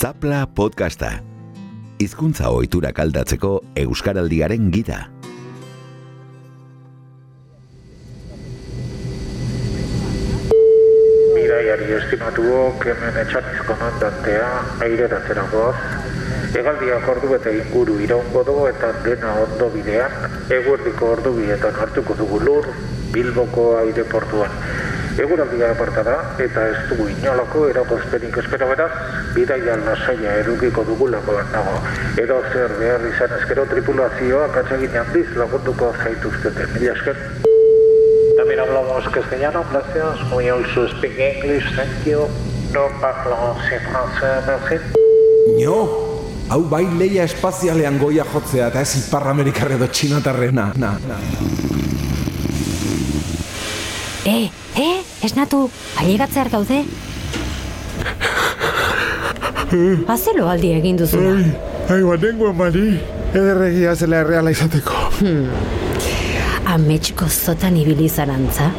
Zapla podcasta. Hizkuntza ohiturak aldatzeko euskaraldiaren gida. Bidaiari estimatuok hemen etxaniz komandantea aireratzera goaz. Egaldiak ordu eta inguru iraungo dugu eta dena ondo bidean, eguerdiko ordu bietan hartuko dugu lur, Bilboko aireportuan. Eguraldia aparta da eta ez dugu inolako eragozpenik espero beraz, bidaia lasaia erukiko dugulako nago. Edo zer behar izan ezkero tripulazioa katsagin handiz lagunduko zaituztete. Mila esker. También hablamos castellano, gracias. We also speak English, thank you. No parlons en français, merci. Nio, hau bai leia espazialean goia jotzea eta ez ipar Amerikar edo txinatarrena. Na, na. E, e, esnatu, ailegatzear gaude? Azelo aldi egin duzuna. Ai, banengoan bani, ederregia zela erreala izateko. Ametxiko zotan ibili zarantza.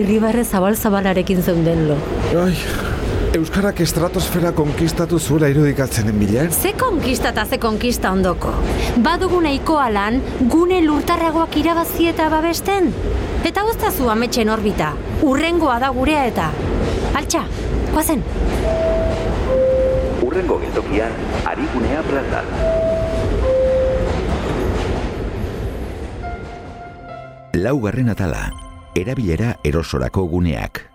Irribarre zabal-zabalarekin zeunden lo. Ai, Euskarak estratosfera konkistatu zuela irudikatzen enbilen. Ze konkista eta ze konkista ondoko. Badugu nahikoa lan, gune lurtarragoak irabazi eta babesten. Eta guztazu ametxen orbita. Urrengoa da gurea eta. Altxa, guazen. Urrengo geltokian, Arigunea plaza. Laugarren atala, erabilera erosorako guneak.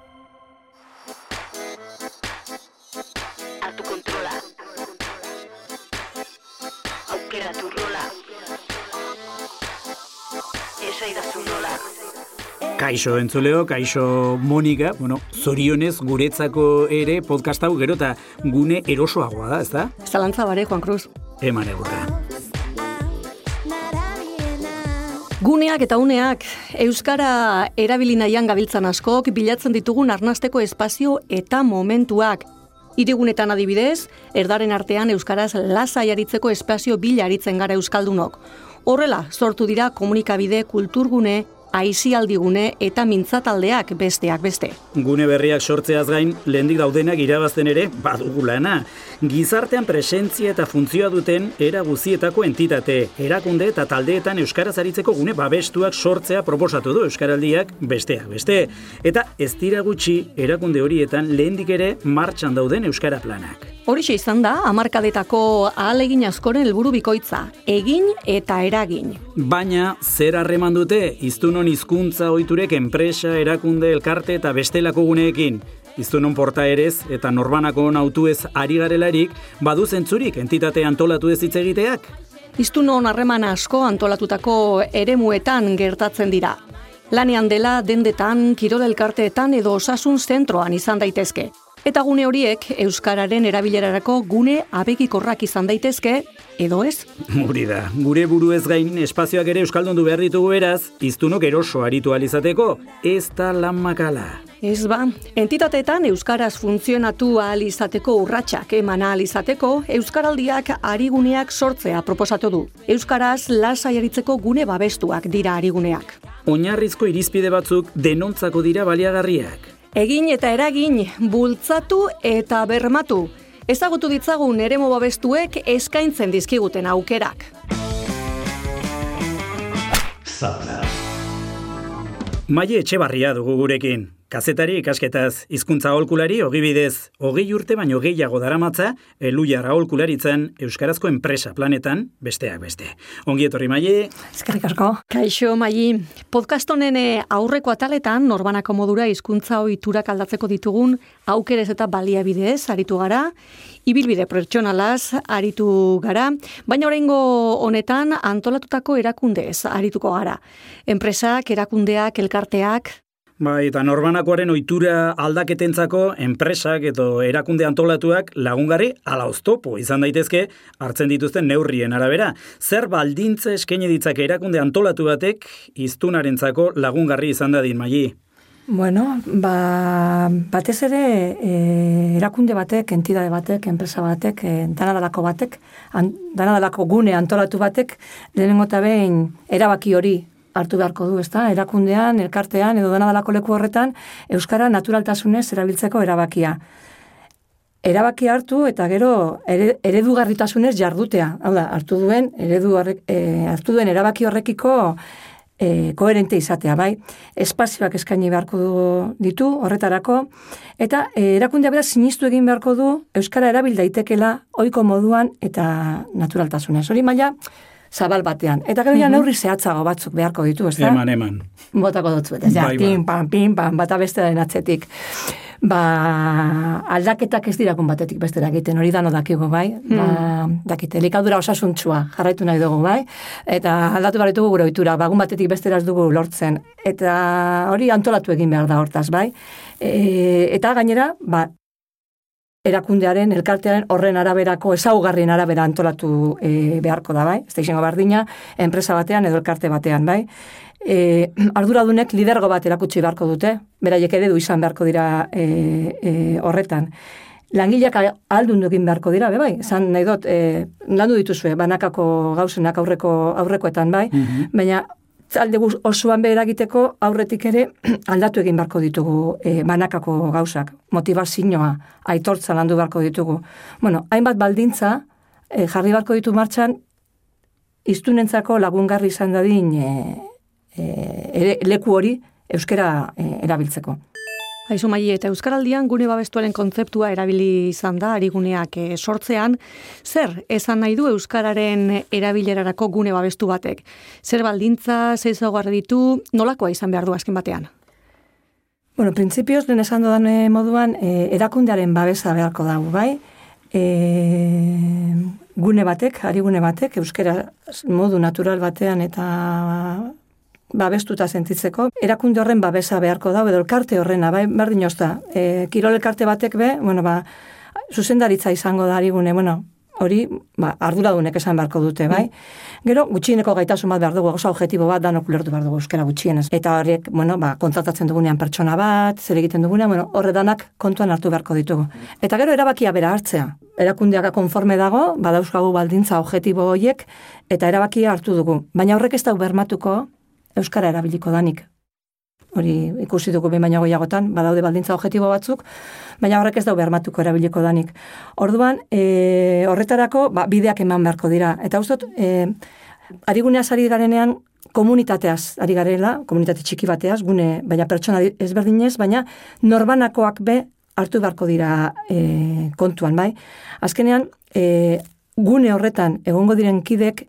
Kaixo entzuleo, kaixo Monika, bueno, zorionez guretzako ere podcast hau gero eta gune erosoagoa da, ez da? Zalantza bare, Juan Cruz. Eman egurra. Guneak eta uneak, Euskara erabili nahian gabiltzan askok, bilatzen ditugun arnasteko espazio eta momentuak. Irigunetan adibidez, erdaren artean Euskaraz lasai aritzeko espazio bila aritzen gara Euskaldunok. Horrela, sortu dira komunikabide kulturgune, aizialdigune eta mintzataldeak besteak beste. Gune berriak sortzeaz gain, lehendik daudenak irabazten ere, badugu lana. Gizartean presentzia eta funtzioa duten era guzietako entitate, erakunde eta taldeetan Euskaraz aritzeko gune babestuak sortzea proposatu du Euskaraldiak besteak beste. Eta ez dira gutxi erakunde horietan lehendik ere martxan dauden Euskara planak. Horixe izan da, amarkadetako ahalegin askoren helburu bikoitza, egin eta eragin. Baina, zer harreman dute, iztunon hizkuntza ohiturek enpresa, erakunde, elkarte eta bestelako guneekin. Iztunon portaerez eta norbanako nautuez ari garelarik, badu zentzurik entitate antolatu ez hitz egiteak? Iztunon harreman asko antolatutako eremuetan gertatzen dira. Lanean dela dendetan, kirol elkarteetan edo osasun zentroan izan daitezke. Eta gune horiek euskararen erabilerarako gune abegikorrak izan daitezke edo ez? Hori da, gure buru ez gain espazioak ere euskaldundu behar ditugu eraz, iztunok eroso aritu alizateko, ez da lan makala. Ez ba, entitateetan euskaraz funtzionatu ahal izateko urratsak eman ahal izateko, euskaraldiak ariguneak sortzea proposatu du. Euskaraz lasai aritzeko gune babestuak dira ariguneak. Oinarrizko irizpide batzuk denontzako dira baliagarriak. Egin eta eragin, bultzatu eta bermatu. Ezagutu ditzagun eremo babestuek eskaintzen dizkiguten aukerak. Maie etxebarria dugu gurekin. Kazetari ikasketaz, hizkuntza aholkulari ogibidez, hogei urte baino gehiago daramatza, eluiar aholkularitzan Euskarazko enpresa planetan, besteak beste. Ongi etorri Maie, Eskerrik asko. Kaixo, mai, podcast honen eh, aurreko ataletan, norbanako modura hizkuntza ohiturak aldatzeko ditugun, aukerez eta baliabidez aritu gara, ibilbide pertsonalaz aritu gara, baina oraingo honetan antolatutako erakundez arituko gara. Enpresak, erakundeak, elkarteak, Bai, eta norbanakoaren ohitura aldaketentzako enpresak edo erakunde antolatuak lagungarri ala oztopo izan daitezke hartzen dituzten neurrien arabera. Zer baldintza eskaini ditzake erakunde antolatu batek iztunarentzako lagungarri izan dadin magi. Bueno, ba, batez ere e, erakunde batek, entidade batek, enpresa batek, e, danadalako batek, an, danadalako gune antolatu batek, lehenengo eta behin erabaki hori hartu beharko du, ezta? Erakundean, elkartean edo danadalako leku horretan euskara naturaltasunez erabiltzeko erabakia. erabaki hartu eta gero ere, eredugarritasunez jardutea. Hau da, hartu duen, eredu e, hartu duen erabaki horrekiko e, koherente izatea, bai. Espazioak eskaini beharko du, ditu horretarako, eta e, erakundea beraz sinistu egin beharko du Euskara erabil daitekela ohiko moduan eta naturaltasunez. Hori maila, zabal batean. Eta gero ja Mhm. neurri zehatzago batzuk beharko ditu, ez da? Eman, eman. botako dutzu, eta ja, Bai, ba. pim, pam, pim, pam, bata bestearen atzetik. Ba, aldaketak ez dirakun batetik bestera egiten, hori dano dakigu, bai? Ba, dakite, elikadura osasuntsua jarraitu nahi dugu, bai? Eta aldatu behar ditugu gure ohitura, bagun batetik bestera ez dugu lortzen. Eta hori antolatu egin behar da hortaz, bai? E, eta gainera, ba, erakundearen, elkartearen horren araberako ezaugarrien arabera antolatu e, beharko da, bai? Ez da izango bardina, enpresa batean edo elkarte batean, bai? E, arduradunek lidergo bat erakutsi beharko dute, beraiek eredu izan beharko dira e, e, horretan. Langileak aldun egin beharko dira, be bai, esan nahi dut, e, landu dituzue, banakako gauzenak aurreko aurrekoetan, bai, baina alde guz- osoan behar egiteko aurretik ere aldatu egin beharko ditugu e, banakako gauzak, motivazioa, aitortza landu beharko ditugu. Bueno, hainbat baldintza e, jarri beharko ditu martxan iztunentzako lagungarri izan dadin e, e, leku hori euskera e, erabiltzeko. Aizu mai, eta Euskaraldian gune babestuaren kontzeptua erabili izan da, ariguneak eh, sortzean, zer esan nahi du Euskararen erabilerarako gune babestu batek? Zer baldintza, zer zaugarri ditu, nolakoa izan behar du azken batean? Bueno, printzipioz, lehen esan dudan eh, moduan, e, erakundearen babesa beharko dago, bai? E, gune batek, ari gune batek, euskera modu natural batean eta babestuta sentitzeko, erakunde horren babesa beharko dago, edo elkarte horrena, bai, berdin ozta. E, kirol elkarte batek be, bueno, ba, zuzendaritza izango da ari gune, bueno, hori, ba, arduradunek esan beharko dute, bai? Gero, gutxieneko gaitasun bat behar dugu, oso objetibo bat danok ulertu behar dugu euskara gutxienez. Eta horiek, bueno, ba, kontratatzen dugunean pertsona bat, zer egiten dugunean, bueno, horre danak kontuan hartu beharko ditugu. Eta gero erabakia bera hartzea. Erakundeak konforme dago, badauzkagu baldintza objetibo horiek, eta erabakia hartu dugu. Baina horrek ez dau bermatuko euskara erabiliko danik. Hori ikusi dugu behin baina goiagotan, badaude baldintza objetibo batzuk, baina horrek ez dau bermatuko erabiliko danik. Orduan, e, horretarako ba, bideak eman beharko dira. Eta ustot, e, ariguneaz ari garenean komunitateaz ari garela, komunitate txiki bateaz, gune, baina pertsona ezberdinez, baina norbanakoak be hartu beharko dira e, kontuan, bai? Azkenean, e, gune horretan egongo diren kidek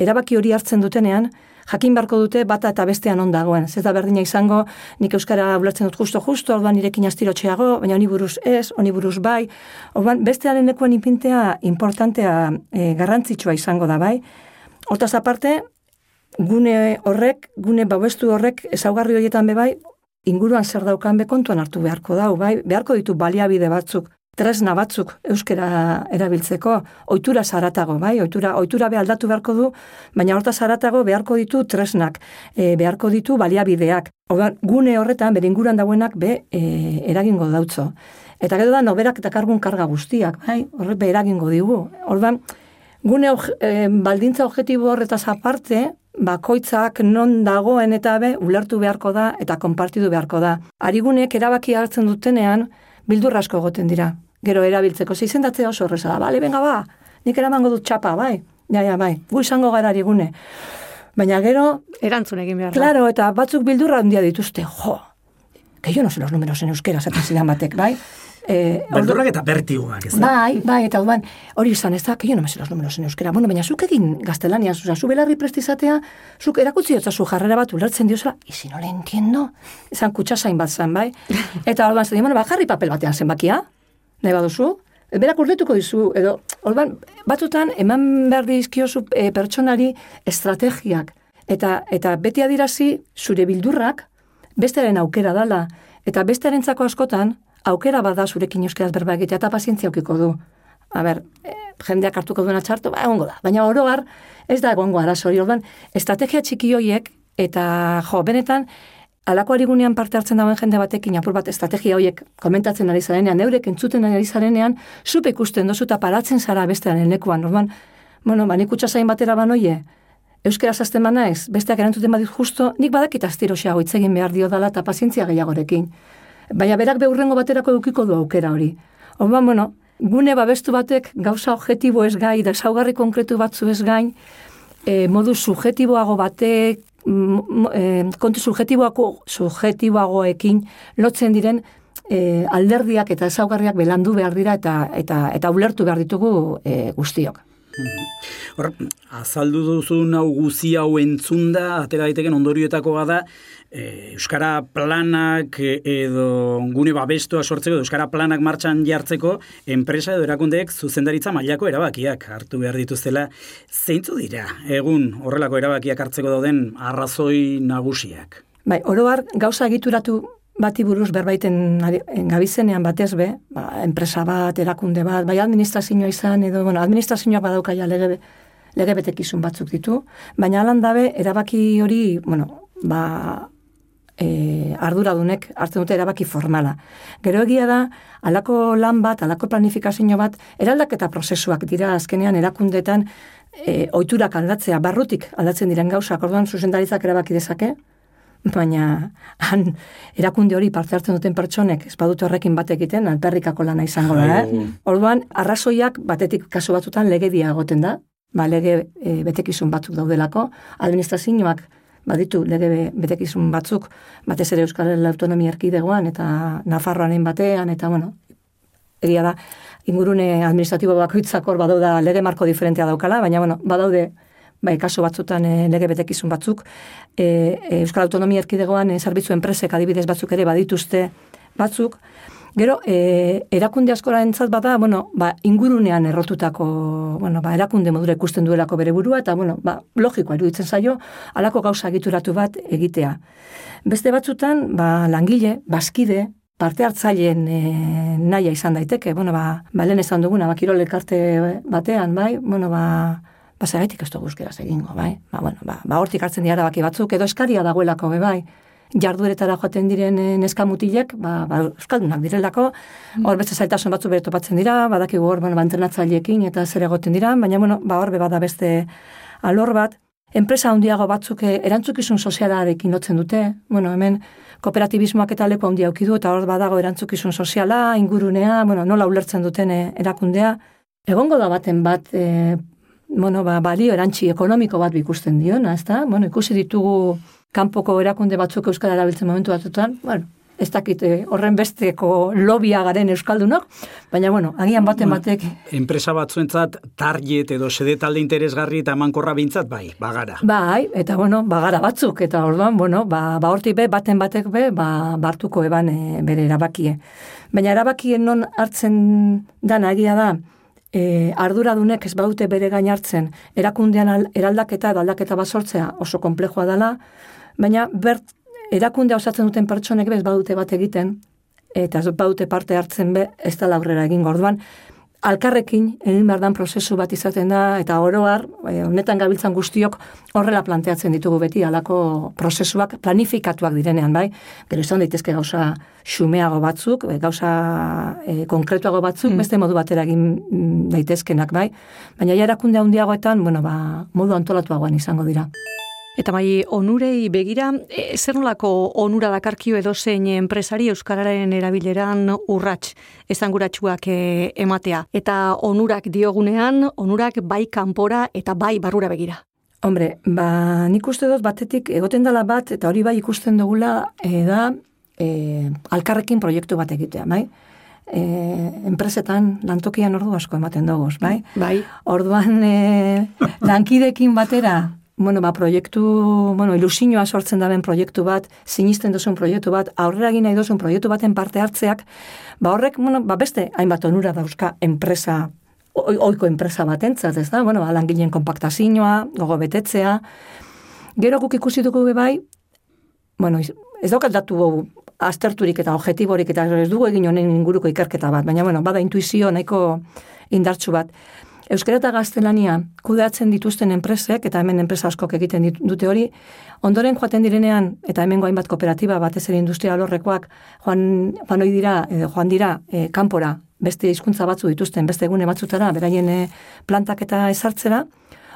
erabaki hori hartzen dutenean, jakin beharko dute bata eta bestean on dagoen. Ez da berdina izango, nik euskara ulertzen dut justo-justo, orduan nirekin astirotxeago, baina honi buruz ez, honi buruz bai. Orduan, bestearen lekuan ipintea importantea e, garrantzitsua izango da bai. Hortaz aparte, gune horrek, gune babestu horrek, ezaugarri horietan be bai, inguruan zer daukan be kontuan hartu beharko dau, bai, beharko ditu baliabide batzuk, tresna batzuk euskera erabiltzeko, ohitura zaratago, bai, ohitura, ohitura be aldatu beharko du, baina horta zaratago beharko ditu tresnak, e, beharko ditu baliabideak. Orduan, gune horretan, bere inguruan dauenak be e, eragingo dautzo. Eta gero da, noberak dakargun karga guztiak, bai, horrek be eragingo digu. Orduan, gune e, baldintza objetibo horretaz aparte, bakoitzak non dagoen eta be ulertu beharko da eta konpartidu beharko da. Arigunek erabaki hartzen dutenean bildur asko egoten dira. Gero erabiltzeko ze izendatzea oso horreza da. Bale, venga ba, nik eramango dut txapa, bai. Ja, ja, bai. Gu izango gara arigune. Baina gero, Erantzun egin behar da. claro, eta batzuk bildurra handia dituzte, jo, que yo no sé los números en euskera, zaten zidan batek, bai? Eh, Beldurrak eta bertiguak, ez da? Bai, bai, eta orduan, hori izan ez da, que yo no me sé los números en euskera. Bueno, baina zuk egin gaztelania, oza, zu belarri prestizatea, zuk erakutzi dutza zu jarrera bat ulertzen diozela, y si no le entiendo, esan kutsasain bat zen, bai? Eta orduan, zen, bueno, ba, jarri papel batean zenbakia, nahi baduzu, berak urdetuko dizu, edo, orduan, batzutan, eman behar dizkiozu e, pertsonari estrategiak, eta, eta beti adirazi zure bildurrak, bestearen aukera dala, eta bestearentzako askotan, aukera bada zurekin euskeraz berba egitea eta pazientzia aukiko du. A ber, e, jendeak hartuko duena txarto, ba, egongo da. Baina oro har, ez da egongo arazo hori. Orduan, estrategia txiki hoiek, eta jo, benetan, alako arigunean parte hartzen dagoen jende batekin, apur bat estrategia hoiek komentatzen ari zarenean, eurek entzuten ari zarenean, zupe ikusten dozu eta paratzen zara bestearen lekuan. Orduan, bueno, ba, nik utxasain batera banoie, euskera zazten naiz, besteak erantzuten badit justo, nik badakit astiroxeago hitz egin behar dio dala eta pazientzia gehiagorekin. Baina berak beurrengo baterako edukiko du aukera hori. Orduan, bueno, gune babestu batek gauza objektibo ez gai, da konkretu batzu ez gain, e, modu subjetiboago batek, kontu subjetiboako subjetiboagoekin lotzen diren e, alderdiak eta ezaugarriak belandu behar dira eta eta eta ulertu behar ditugu e, guztiok. Hor, azaldu duzun hau guzi hau entzunda, atera daiteken ondorioetako bada, e, Euskara planak e, edo gune babestua sortzeko, Euskara planak martxan jartzeko, enpresa edo erakundeek zuzendaritza mailako erabakiak hartu behar dituztela. Zeintzu dira, egun horrelako erabakiak hartzeko dauden arrazoi nagusiak? Bai, oroar gauza egituratu bati buruz berbaiten gabizenean batez be, ba, enpresa bat, erakunde bat, bai administrazioa izan, edo, bueno, administrazioak badaukaia lege, lege betekizun batzuk ditu, baina alan dabe, erabaki hori, bueno, ba, e, arduradunek hartzen dute erabaki formala. Gero egia da, alako lan bat, alako planifikazio bat, eraldaketa prozesuak dira azkenean erakundetan e, oiturak aldatzea, barrutik aldatzen diren gauzak, orduan zuzendaritzak erabaki dezake, baina han erakunde hori parte hartzen duten pertsonek ez badute horrekin bat egiten, alperrikako lana izango da, eh? Orduan, arrazoiak batetik kasu batzutan legedia egoten da, ba, lege e, betekizun batzuk daudelako, administrazioak baditu lege be- betekizun batzuk, batez ere Euskal Autonomia Erkidegoan eta Nafarroanen batean, eta bueno, egia da, ingurune administratibo bakoitzak hor badauda lege marko diferentea daukala, baina bueno, badaude bai, kaso batzutan e, lege betekizun batzuk, e, e, Euskal Autonomia Erkidegoan e, zerbitzu enpresek adibidez batzuk ere badituzte batzuk, Gero, e, erakunde askora entzat bada, bueno, ba, ingurunean errotutako, bueno, ba, erakunde modura ikusten duelako bere burua, eta, bueno, ba, logikoa iruditzen zaio, alako gauza egituratu bat egitea. Beste batzutan, ba, langile, baskide, parte hartzaileen e, naia izan daiteke, bueno, ba, ba lehen esan duguna, ba, kirol elkarte batean, bai, bueno, ba, ba, zergaitik ez dugu euskeraz egingo, bai, ba, bueno, ba, ba, hortik hartzen dira erabaki batzuk, edo eskaria dagoelako, be, bai, jardueretara joaten diren eh, neskamutilek, ba, ba, euskaldunak direlako, hor beste zaitasun batzu bere topatzen dira, badakigu hor, bueno, ba, entrenatzaileekin eta zer egoten dira, baina, bueno, ba, hor bada beste alor bat, enpresa handiago batzuk eh, erantzukizun sozialarekin lotzen dute, bueno, hemen kooperatibismoak eta leku handia aukidu, eta hor badago erantzukizun soziala, ingurunea, bueno, nola ulertzen duten eh, erakundea, egongo da baten bat, eh, bueno, ba, balio erantzi ekonomiko bat ikusten diona, ezta? Bueno, ikusi ditugu kanpoko erakunde batzuk euskara erabiltzen momentu batzutan, bueno, ez dakit eh, horren besteko lobia garen euskaldunok, baina bueno, agian baten batek Enpresa batzuentzat target edo sede talde interesgarri eta emankorra bintzat, bai, bagara. Bai, eta bueno, bagara batzuk, eta orduan, bueno, ba, ba hortik be, baten batek be, ba, bartuko eban e, bere erabakie. Baina erabakien non hartzen dana egia da, e, arduradunek ez baute bere gain hartzen, erakundean al- eraldaketa edo aldaketa bat sortzea oso konplejua dela, baina bert, erakundea osatzen duten pertsonek bez badute bat egiten, eta ez badute parte hartzen be, ez da aurrera egin orduan, alkarrekin egin behar dan prozesu bat izaten da, eta oroar, eh, honetan gabiltzan guztiok horrela planteatzen ditugu beti alako prozesuak planifikatuak direnean, bai? Gero izan daitezke gauza xumeago batzuk, eh, gauza eh, konkretuago batzuk, beste modu batera egin mm, daitezkenak, bai? Baina ja erakunde handiagoetan, bueno, ba, modu antolatuagoan izango dira. Eta bai, onurei begira, e, zer nolako onura dakarkio edo zein enpresari Euskararen erabileran urrats esanguratsuak e, ematea. Eta onurak diogunean, onurak bai kanpora eta bai barrura begira. Hombre, ba, nik uste dut batetik egoten dela bat, eta hori bai ikusten dugula, e, da, e, alkarrekin proiektu bat egitea, bai? E, enpresetan lantokian ordu asko ematen dugu, bai? Bai. Orduan, e, lankidekin batera, bueno, ba, proiektu, bueno, ilusioa sortzen daben proiektu bat, sinisten duzun proiektu bat, aurrera egin nahi duzun proiektu baten parte hartzeak, ba horrek, bueno, ba beste hainbat onura dauzka enpresa, oi- oiko enpresa batentzat, ez da? Bueno, ba, langileen konpaktazioa, gogo betetzea. Gero guk ikusi dugu bai, bueno, ez daukat datu azterturik eta objetiborik eta ez dugu egin honen inguruko ikerketa bat, baina bueno, bada intuizio nahiko indartsu bat. Euskara eta gaztelania kudeatzen dituzten enpresek, eta hemen enpresa askok egiten dute hori, ondoren joaten direnean, eta hemengo hainbat kooperatiba batez ere industria alorrekoak, joan, joan dira, joan dira, e, kanpora, beste hizkuntza batzu dituzten, beste egune batzutara, beraien e, plantak eta ezartzera,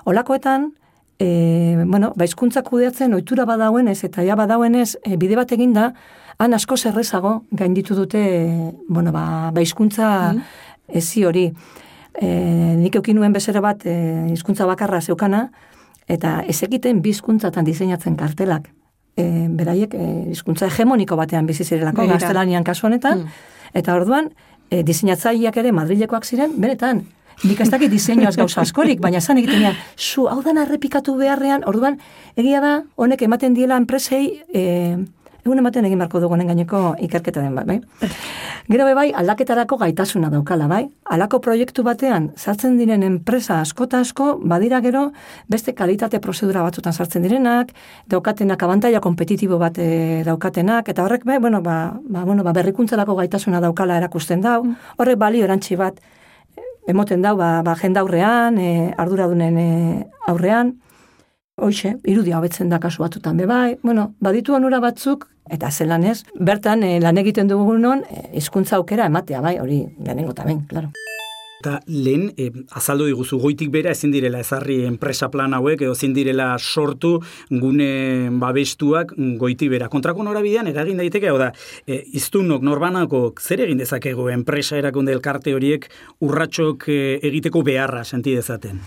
olakoetan, e, bueno, ba, hizkuntza kudeatzen ohitura badauenez eta ja badauenez e, bide bat eginda, han asko zerrezago gainditu dute, e, bueno, ba, ba hizkuntza ezi hori. E, nik eukin nuen bezero bat e, hizkuntza bakarra zeukana, eta ez egiten bizkuntzatan diseinatzen kartelak. E, beraiek e, hizkuntza hegemoniko batean bizi zirelako gaztelanian kasu honetan, eta orduan e, diseinatzaileak ere Madrilekoak ziren, benetan, nik ez dakit diseinuaz gauza askorik, baina zan egiten dira, zu hau dan errepikatu beharrean, orduan, egia da, honek ematen diela enpresei, e, egun ematen egin beharko dugu honen gaineko ikerketa den bat, bai? Gero be bai, aldaketarako gaitasuna daukala, bai? Alako proiektu batean sartzen diren enpresa askota asko, badira gero beste kalitate prozedura batzutan sartzen direnak, daukatenak abantaila kompetitibo bat e, daukatenak, eta horrek, bai, bueno, ba, ba, bueno, ba, berrikuntzarako gaitasuna daukala erakusten dau, horrek balio erantzi bat emoten dau, ba, ba jendaurrean, e, arduradunen e, aurrean, Hoxe, irudia hobetzen da kasu batzutan be bai. Bueno, baditu onura batzuk eta zelan ez, bertan eh, lan egiten dugunon eh, hizkuntza aukera ematea bai, hori lehenengo ta behin, claro. Eta lehen, e, azaldu diguzu, goitik bera ezin direla ezarri enpresa plan hauek, edo ezin direla sortu gune babestuak goiti bera. Kontrako norabidean eragin daiteke, hau da, e, iztunok, norbanako, zer egin dezakegu enpresa erakunde elkarte horiek urratxok e, egiteko beharra senti dezaten?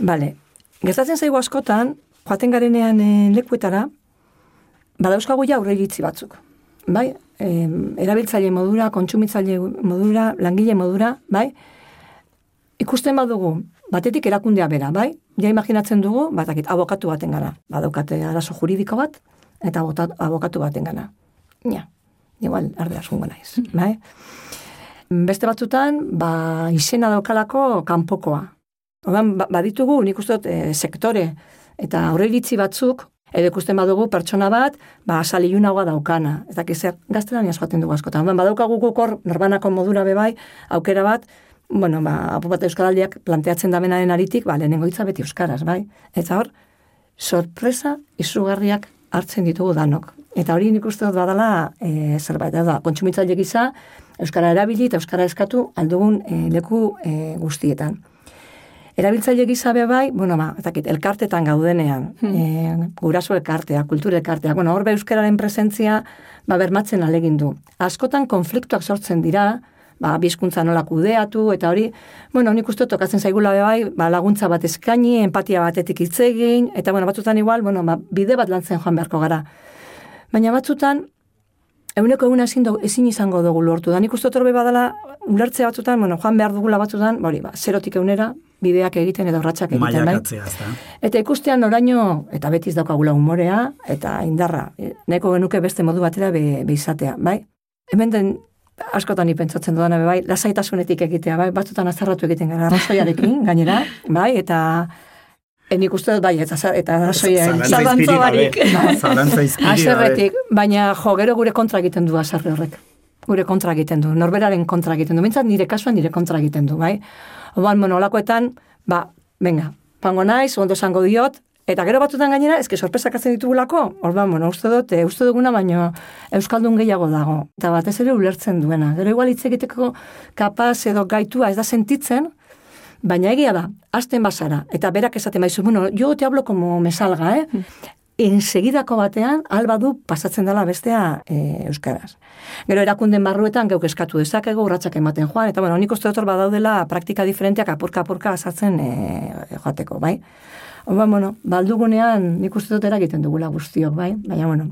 Bale, gertatzen zaigu askotan, joaten garenean e, lekuetara, badauzkagu ja aurre iritzi batzuk. Bai, e, erabiltzaile modura, kontsumitzaile modura, langile modura, bai, ikusten badugu, batetik erakundea bera, bai? Ja imaginatzen dugu, batakit, abokatu baten gara. Badaukate arazo juridiko bat, eta abokatu baten gana. Ja, igual, arde asungo naiz, bai? Beste batzutan, ba, izena daukalako kanpokoa. Ordan ba, baditugu, nik uste dut, e, sektore eta aurreiritzi batzuk, edo ikusten badugu pertsona bat, ba, asaliluna daukana. Eta kizer, gaztelaniaz joaten dugu askotan. Orduan, badaukagu guk hor, norbanako modura bebai, aukera bat, bueno, ba, apu bat euskaraldiak planteatzen da benaren aritik, ba, lehenengo hitza beti euskaraz, bai? Eta hor, sorpresa izugarriak hartzen ditugu danok. Eta hori nik uste dut badala e, zerbait, da, kontsumitzaile gisa, euskara erabili eta euskara eskatu aldugun e, leku e, guztietan. Erabiltzaile gisa be bai, bueno, ba, ez dakit, elkartetan gaudenean, e, guraso elkartea, kultura elkartea, bueno, hor be euskararen presentzia, ba, bermatzen alegin du. Askotan konfliktuak sortzen dira, ba, bizkuntza nola kudeatu, eta hori, bueno, nik uste tokatzen zaigula be bai, ba, laguntza bat eskaini, empatia batetik hitz egin, eta bueno, batzutan igual, bueno, ba, bide bat lantzen joan beharko gara. Baina batzutan, eguneko eguna ezin, ezin izango dugu lortu da. Nik uste badala, ulertzea batzutan, bueno, joan behar dugula batzutan, ba, hori, ba, zerotik eunera, bideak egiten edo urratsak egiten, bai? Eta ikustean oraino, eta betiz daukagula umorea, eta indarra, e, nahiko genuke beste modu batera be, izatea, bai? Hemen den, askotan ni pentsatzen dudana bai, lasaitasunetik egitea, bai, batzutan azarratu egiten gara, arrazoiarekin, gainera, bai, eta e, nik uste dut, bai, eta, eta arrazoia, Zalantza zalantza barik. Haserretik, baina jo, gero gure kontra egiten du azarre horrek. Gure kontra egiten du, norberaren kontra egiten du. Mintzat nire kasuan nire kontra egiten du, bai? Oban, bueno, olakoetan, ba, venga, pango naiz, ondo esango diot, eta gero batzutan gainera, eske sorpresak hartzen ditugulako, orban, bueno, uste dut, e, uste duguna, baino Euskaldun gehiago dago. Eta batez ere ulertzen duena. Gero igual hitz egiteko kapaz edo gaitua ez da sentitzen, Baina egia da, hasten bazara, eta berak esaten baizu, bueno, yo te hablo como me salga, eh? Ensegidako batean, alba du pasatzen dela bestea e, euskaraz. Gero erakunden barruetan geuk eskatu dezakegu, urratsak ematen joan, eta bueno, nik uste dut badaudela praktika diferenteak apurka-apurka asatzen e, joateko, bai? Oba, bueno, baldugunean nik uste dut eragiten dugula guztiok, bai? Baina, bueno,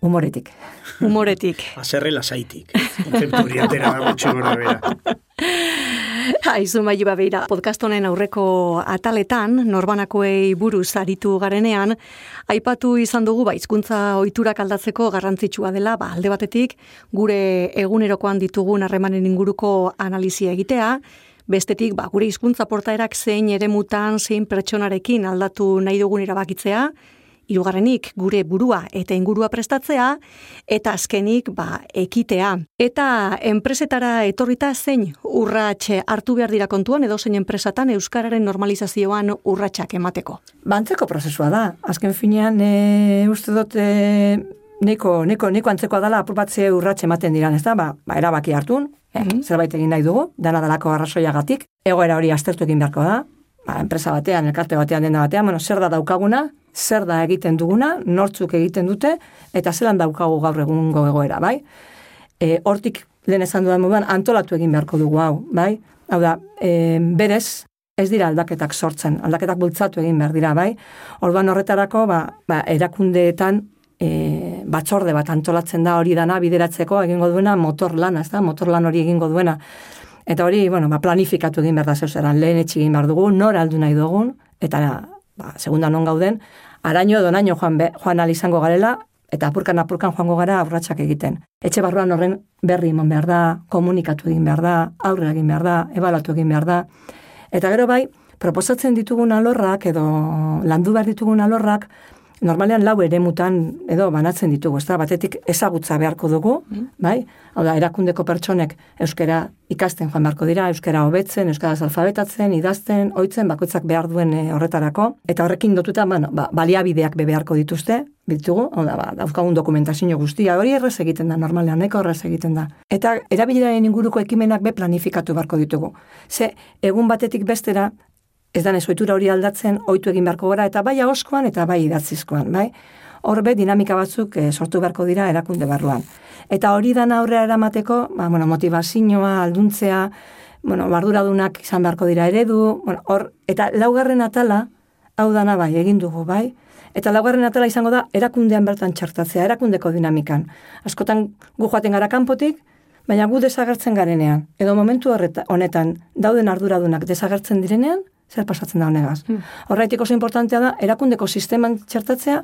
humoretik. Humoretik. Aserre lasaitik. Kontzeptu hori atera da gutxi gora bera. Aizu maiu beira, podcast honen aurreko ataletan, norbanakoei buruz aritu garenean, aipatu izan dugu ba, hizkuntza ohiturak aldatzeko garrantzitsua dela, ba, alde batetik, gure egunerokoan ditugun harremanen inguruko analizia egitea, bestetik, ba, gure hizkuntza portaerak zein eremutan, zein pertsonarekin aldatu nahi dugun erabakitzea, Hirugarrenik gure burua eta ingurua prestatzea eta azkenik ba ekitea. Eta enpresetara etorrita zein urratxe hartu behar dira kontuan edo zein enpresatan euskararen normalizazioan urratsak emateko. Bantzeko prozesua da. Azken finean, e, uste dut, e, neko, neko, neko antzekoa dela apur batze urratxe ematen diran, ez da? Ba, ba erabaki hartun, eh, zerbait egin nahi dugu, dana dalako arrazoiagatik, egoera hori aztertu egin beharko da, ba, enpresa batean, elkarte batean, dena batean, bueno, zer da daukaguna, zer da egiten duguna, nortzuk egiten dute, eta zelan daukagu gaur egungo egoera, bai? E, hortik lehen esan dudan moduan, antolatu egin beharko dugu hau, bai? Hau da, e, berez, ez dira aldaketak sortzen, aldaketak bultzatu egin behar dira, bai? Orduan horretarako, ba, ba, erakundeetan e, batzorde bat antolatzen da hori dana bideratzeko egingo duena motor lana, ez da? Motor lan hori egingo duena. Eta hori, bueno, ba, planifikatu egin behar da zeuzeran, lehen etxi egin behar dugu, nor aldu nahi dugun, eta, ba, segunda non gauden, araño edo naino joan, be, joan izango garela, eta apurkan apurkan joango gara aurratsak egiten. Etxe barruan horren berri eman behar da, komunikatu egin behar da, aurre egin behar da, ebalatu egin behar da. Eta gero bai, proposatzen ditugun alorrak edo landu behar ditugun alorrak, normalean lau ere mutan edo banatzen ditugu, ezta batetik ezagutza beharko dugu, mm. bai? Hau da, erakundeko pertsonek euskera ikasten joan beharko dira, euskara hobetzen, euskaraz alfabetatzen, idazten, oitzen, bakoitzak behar duen eh, horretarako. Eta horrekin dotuta, bueno, ba, baliabideak be beharko dituzte, bitugu, hau da, ba, dauzkagun dokumentazio guztia, hori errez egiten da, normalean, neko errez egiten da. Eta erabilaren inguruko ekimenak be planifikatu beharko ditugu. Ze, egun batetik bestera, ez da nesoitura hori aldatzen, oitu egin beharko gara, eta bai agoskoan eta bai idatzizkoan, bai? Horbe dinamika batzuk e, sortu beharko dira erakunde barruan. Eta hori dan aurrera eramateko, ba, bueno, motivazioa, alduntzea, bueno, barduradunak izan beharko dira eredu, bueno, hor, eta laugarren atala, hau dana bai, egin dugu, bai? Eta laugarren atala izango da, erakundean bertan txartatzea, erakundeko dinamikan. Askotan gu joaten gara kanpotik, baina gu desagertzen garenean. Edo momentu horreta, honetan, dauden arduradunak desagertzen direnean, zer pasatzen da honegaz. Hmm. Horretik oso importantea da, erakundeko sisteman txertatzea,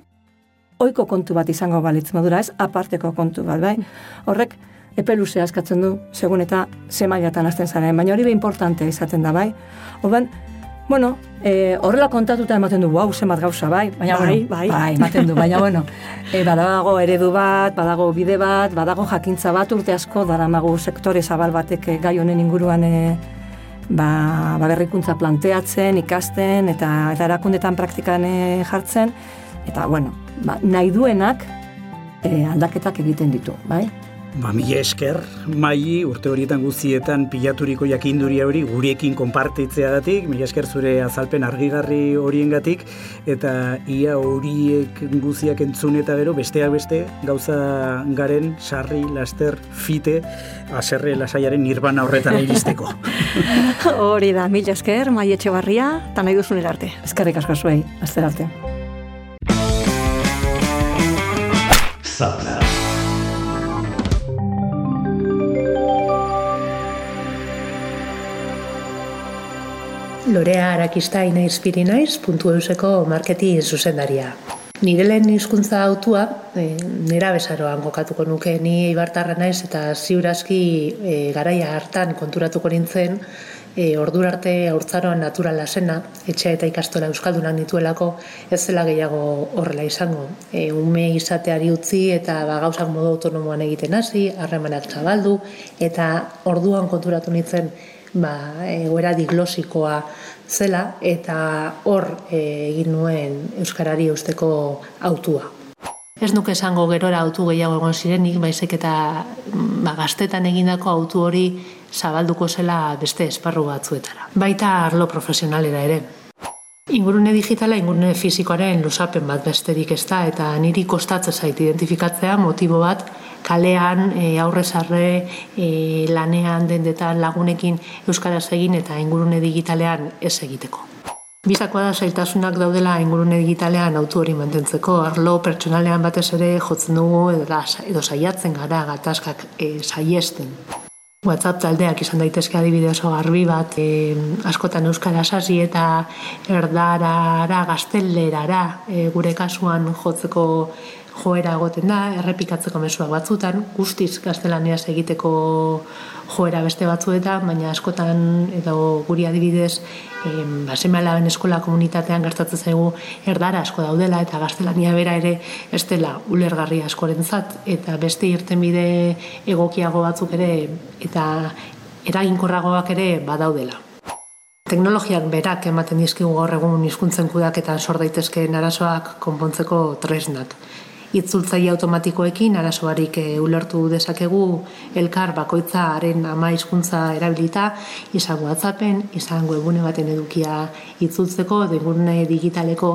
oiko kontu bat izango balitz modura, ez aparteko kontu bat, bai? Hmm. Horrek, epe luzea eskatzen du, segun eta ze mailatan azten zaren, baina hori be importantea izaten da, bai? Orban, bueno, e, horrela kontatuta ematen du, wow, zenbat gauza, bai? Baina, bai, bai, bai, ematen du, baina, bueno, e, badago eredu bat, badago bide bat, badago jakintza bat, urte asko, daramagu sektore zabal batek gai honen inguruan e, ba, ba berrikuntza planteatzen, ikasten eta eta erakundetan praktikan eh, jartzen eta bueno, ba, nahi duenak e, aldaketak egiten ditu, bai? Ba, mi esker, mai urte horietan guzietan pilaturiko jakinduria hori gurekin konpartitzea datik, mi esker zure azalpen argigarri horiengatik eta ia horiek guziak entzun eta gero, besteak beste, gauza garen, sarri, laster, fite, aserre lasaiaren nirbana horretan iristeko. hori da, mi esker, mai etxe barria, eta nahi duzun erarte. Eskerrik asko zuei, azter arte. Zapla. Lorea Arakista inaizpiri naiz, puntu euseko marketi zuzendaria. Nire lehen hizkuntza autua, e, nera besaroan gokatuko nuke, ni ibartarra naiz eta ziurazki e, garaia hartan konturatuko nintzen, e, ordura arte haurtzaroan naturala zena, etxea eta ikastola euskaldunak nituelako, ez zela gehiago horrela izango. E, ume izateari utzi eta ba, gauzak modu autonomoan egiten hasi, harremanak zabaldu, eta orduan konturatu nintzen, ba, egoera diglosikoa zela eta hor e, egin nuen euskarari usteko autua. Ez nuke esango gerora autu gehiago egon zirenik, baizik eta ba, gaztetan egindako autu hori zabalduko zela beste esparru batzuetara. Baita arlo profesionalera ere. Ingurune digitala ingurune fizikoaren lusapen bat besterik ez da, eta niri kostatzen zait identifikatzea motibo bat kalean e, aurrez arre e, lanean dendetan lagunekin euskaraz egin eta ingurune digitalean ez egiteko. Bizakoa da zailtasunak daudela ingurune digitalean autu hori mantentzeko, arlo pertsonalean batez ere jotzen dugu edo, edo saiatzen gara gatazkak e, saiesten. WhatsApp taldeak izan daitezke adibide oso garbi bat, e, askotan euskara sasi eta erdarara, gaztelerara, e, gure kasuan jotzeko joera egoten da, errepikatzeko mesuak batzutan, guztiz gaztelaniaz egiteko joera beste batzuetan, baina askotan edo guri adibidez em, ba, eskola komunitatean gertatzen zaigu erdara asko daudela eta gaztelania bera ere ez dela ulergarri askorentzat eta beste irtenbide egokiago batzuk ere eta eraginkorragoak ere badaudela. Teknologiak berak ematen dizkigu gaur egun hizkuntzen kudaketan sor daitezkeen arazoak konpontzeko tresnak itzultzaile automatikoekin arazoarik e, ulertu dezakegu elkar bakoitzaren ama hizkuntza erabilita, izan WhatsAppen, izan webune baten edukia itzultzeko, degurne digitaleko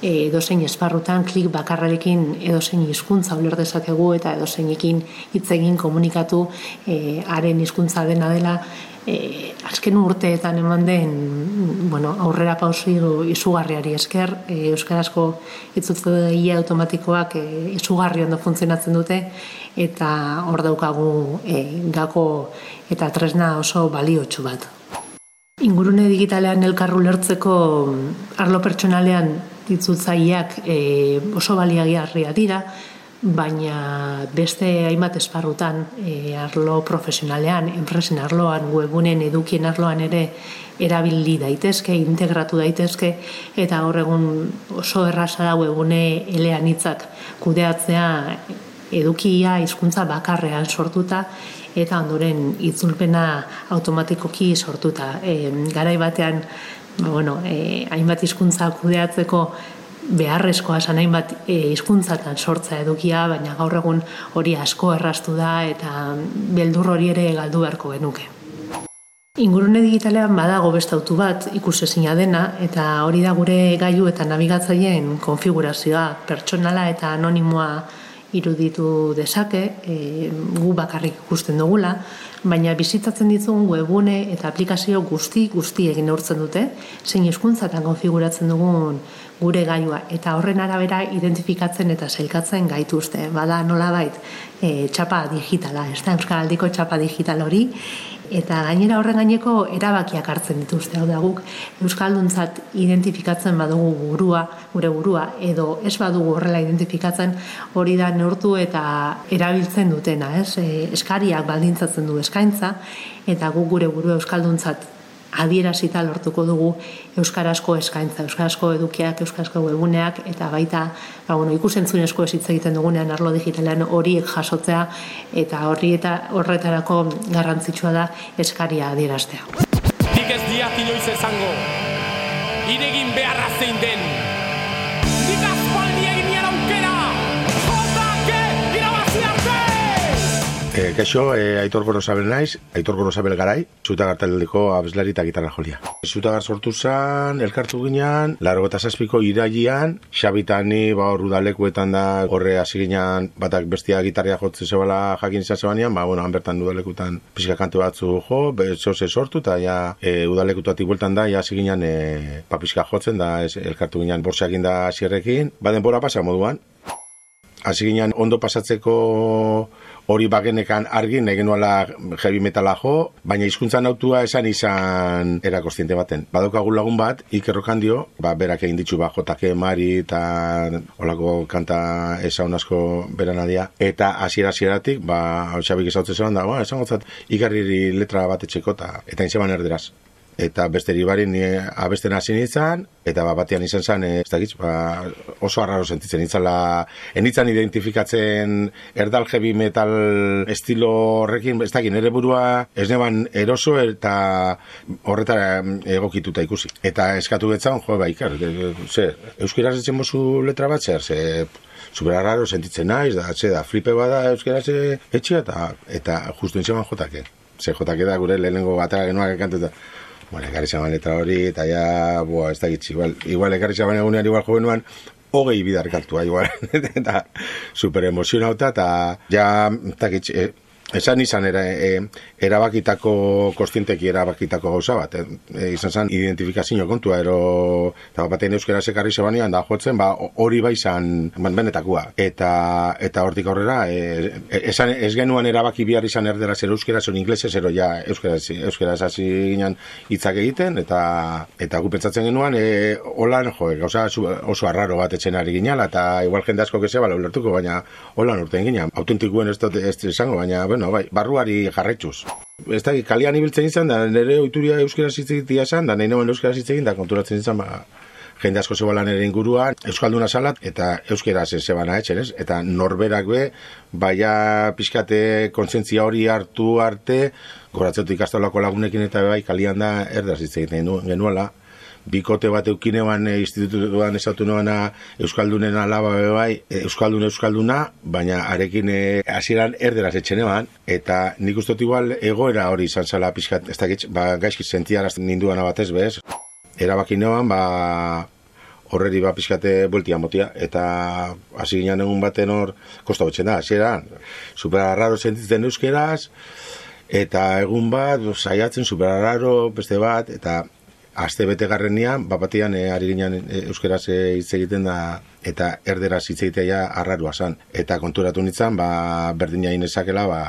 e, edozein esparrutan klik bakarrarekin edozein hizkuntza uler dezakegu eta edozeinekin hitz egin komunikatu e, haren hizkuntza dena dela e, azken urteetan eman den bueno, aurrera pausi izugarriari esker, e, Euskarazko itzutze daia automatikoak e, izugarri ondo funtzionatzen dute, eta hor daukagu e, gako eta tresna oso baliotsu bat. Ingurune digitalean elkarru lertzeko arlo pertsonalean ditzutzaileak e, oso baliagarria dira, baina beste hainbat esparrutan e, arlo profesionalean, enpresen arloan, webunen edukien arloan ere erabili daitezke, integratu daitezke, eta hor egun oso erraza da webune elean hitzak kudeatzea edukia hizkuntza bakarrean sortuta, eta ondoren itzulpena automatikoki sortuta. E, garai batean, ba, bueno, e, hainbat hizkuntza kudeatzeko beharrezkoa sanain bat e, sortza edukia, baina gaur egun hori asko errastu da eta beldur hori ere galdu beharko genuke. Ingurune digitalean badago bestautu bat ikusezina dena eta hori da gure gailu eta nabigatzaileen konfigurazioa pertsonala eta anonimoa iruditu dezake, e, gu bakarrik ikusten dugula, baina bizitatzen ditugun webune eta aplikazio guzti guzti egin neurtzen dute, zein hizkuntzatan konfiguratzen dugun gure gailua eta horren arabera identifikatzen eta sailkatzen gaituzte. Bada nolabait e, txapa digitala, ez da euskaraldiko txapa digital hori eta gainera horren gaineko erabakiak hartzen dituzte. Hau da guk euskalduntzat identifikatzen badugu burua, gure burua edo ez badugu horrela identifikatzen hori da neurtu eta erabiltzen dutena, ez? E, eskariak baldintzatzen du eskaintza eta guk gure burua euskalduntzat adierazita lortuko dugu euskarazko eskaintza, euskarazko edukiak, euskarazko webuneak eta baita, ba bueno, ikusentzunezko ez hitz egiten dugunean arlo digitalean horiek jasotzea eta horri eta horretarako garrantzitsua da eskaria adieraztea. Nik ez diat inoiz esango, iregin beharra zein den, E, kexo, e, Aitor Gorosabel naiz, Aitor Gorosabel garai, zuta gartaldeko abeslari eta gitarra jolia. Zuta gar sortu zan, elkartu ginean, laro eta zazpiko iraian, xabitani, ba, udalekuetan da, horre hasi ginean, batak bestia gitarria jotze zebala jakin izan zebanean, ba, bueno, hanbertan udalekutan pizka kante batzu jo, zoze sortu, eta ja, e, udalekutatik bueltan da, ja hasi ginean, e, pa pizka jotzen, da, ez, elkartu ginean, borseak da zierrekin, ba, denbora pasa moduan, hasi ginean, ondo pasatzeko hori bagenekan argi negenuala heavy metala jo, baina hizkuntza nautua esan izan era kostiente baten. Badaukagu lagun bat, Iker Rokandio, ba, berak egin ditu ba, jotake mari eta olako kanta esaun asko beranadia, eta hasiera hasieratik ba, hau xabik esautze zelan da, ba, esan gotzat, ikarriri letra bat etxeko, eta, eta intzeban erderaz eta besteri bari ni abesten hasi nintzen, eta ba, batean izan zen, e, ez da ba, oso arraro sentitzen nintzala, enitzan identifikatzen erdal heavy metal estilo horrekin, ez da nire burua ez neban eroso eta horretara egokituta ikusi. Eta eskatu betzan, jo, ba, ikar, ze, euskera zetzen mozu letra bat, zer, ze, super arraro sentitzen naiz, da, ze, da, flipe bada euskera ze, etxia, eta, eta justu nintzeman jotake. Ze jotake da gure lehenengo batera genuak ekantuta. Bueno, ekarri zaban letra hori, eta ja, boa, ez da gitzi, igual, igual ekarri zaban egunean, igual joven nuan, hogei bidar kartua, igual, eta super emozionauta, eta ja, eta gitzi, eh, Esan izan era, e, erabakitako kostienteki erabakitako gauza bat. E, e, izan zen identifikazio kontua, ero eta batean euskera sekarri zebanean da jotzen, ba, hori bai izan benetakua. Eta, eta hortik aurrera, e, e, esan, ez genuan erabaki bihar izan erdera zer euskera, zer inglese, zer ja euskera, euskera hasi ginen hitzak egiten, eta eta gu pentsatzen genuan, e, holan, jo, gauza oso arraro bat etxen ari ginen, eta igual jende asko kezea, bala, ulertuko, baina holan urten ginen. Autentikuen ez dut ez izango, baina, bueno, bai, barruari jarretxuz. Ez da, kalian ibiltzen izan, da nire oituria euskera zitzegitia izan, da nahi noen euskera zitzegin, da konturatzen izan, ba, jende asko zebala nire inguruan, euskalduna salat, eta euskera ze zebana etxen, ez? Eta norberak be, baia pixkate kontzentzia hori hartu arte, goratzetu ikastolako lagunekin eta bai, kalian da erdaz zitzegiten genuela, bikote bat eukinean e, institutuan esatu noana Euskaldunen alaba bai, e, Euskaldun Euskalduna, baina arekin e, hasieran erderaz etxenean, eta nik uste igual egoera hori izan zala pixkat, ez dakit, ba, gaizki sentiarazten ninduana batez bez, erabaki noan, ba, horreri ba pixkate bueltia motia, eta hasi ginen egun baten hor, kosta betxen da, hasieran, super raro sentitzen euskeraz, eta egun bat, saiatzen super raro beste bat, eta aste bete garrenian, bapatian e, ari ginen e, euskeraz e, hitz egiten da, eta erderaz hitz egitea arrarua zan. Eta konturatu nintzen, ba, berdin jain ezakela, ba,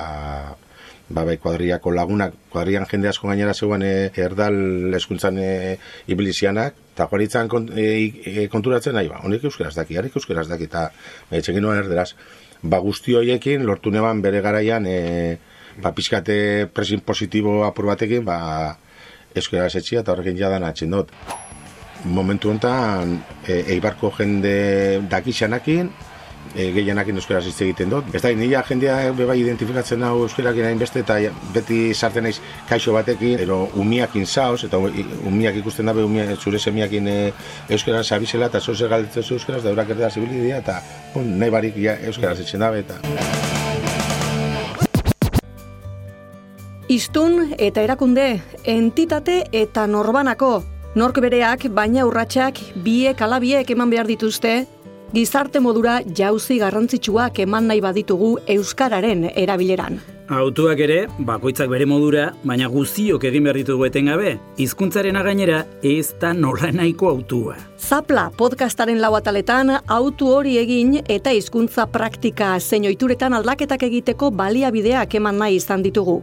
ba, bai, kuadriako lagunak, kuadrian jende asko gainera zegoen e, erdal eskuntzan e, ibilizianak, eta guaritzen kont, e, e, konturatzen nahi, ba, honek euskeraz daki, harik euskeraz daki, eta e, txekin nuen erderaz. Ba, guzti horiekin, lortu neban bere garaian, e, ba, pizkate presin positibo apur batekin, ba, euskera etxia eta horrekin jadan atxen dut. Momentu honetan, e, eibarko jende dakixanakin, e, gehianakin euskera hitz egiten dut. Ez da, nila jendea beba identifikatzen hau euskerakin hain beste, eta beti sartzen naiz kaixo batekin, ero umiakin zauz, eta umiak ikusten dabe umia, zure semiakin e, euskera zabizela, eta zoze galdetzen zu euskera, da eurak erdera zibilidia, eta bon, nahi barik ja, euskera zitzen dabe, eta... Iztun eta erakunde, entitate eta norbanako. Nork bereak, baina urratsak biek alabiek eman behar dituzte, gizarte modura jauzi garrantzitsuak eman nahi baditugu Euskararen erabileran. Autuak ere, bakoitzak bere modura, baina guziok egin behar ditugu etengabe, hizkuntzaren gainera ez da nola nahiko autua. Zapla podcastaren lau ataletan autu hori egin eta hizkuntza praktika zein ohituretan aldaketak egiteko baliabideak eman nahi izan ditugu.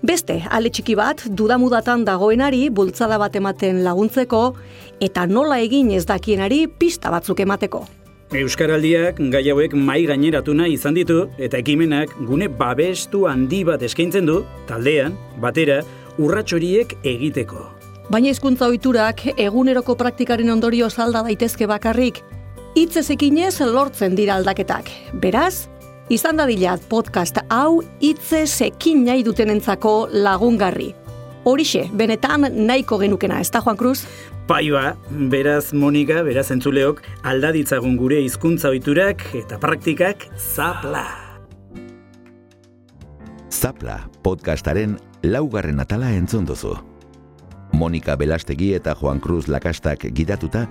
Beste, ale txiki bat, dudamudatan dagoenari bultzada bat ematen laguntzeko, eta nola egin ez dakienari pista batzuk emateko. Euskaraldiak gai hauek mai gaineratu nahi izan ditu, eta ekimenak gune babestu handi bat eskaintzen du, taldean, batera, urratxoriek egiteko. Baina hizkuntza ohiturak eguneroko praktikaren ondorio salda daitezke bakarrik, hitzez ekinez lortzen dira aldaketak. Beraz, izan dadilat podcast hau hitze sekin nahi dutenentzako lagungarri. Horixe, benetan nahiko genukena, ez da Juan Cruz? Paioa, beraz Monika, beraz entzuleok, aldaditzagun gure hizkuntza ohiturak eta praktikak zapla. Zapla podcastaren laugarren atala entzun duzu. Monika Belastegi eta Juan Cruz Lakastak gidatuta,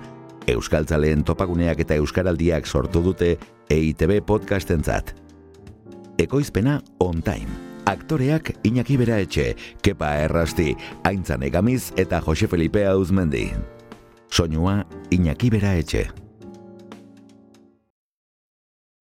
Euskaltzaleen topaguneak eta Euskaraldiak sortu dute EITB podcastentzat ekoizpena on time. Aktoreak Iñaki Bera Etxe, Kepa Errasti, Aintzane Gamiz eta Jose Felipe Auzmendi. Soinua Iñaki Bera Etxe.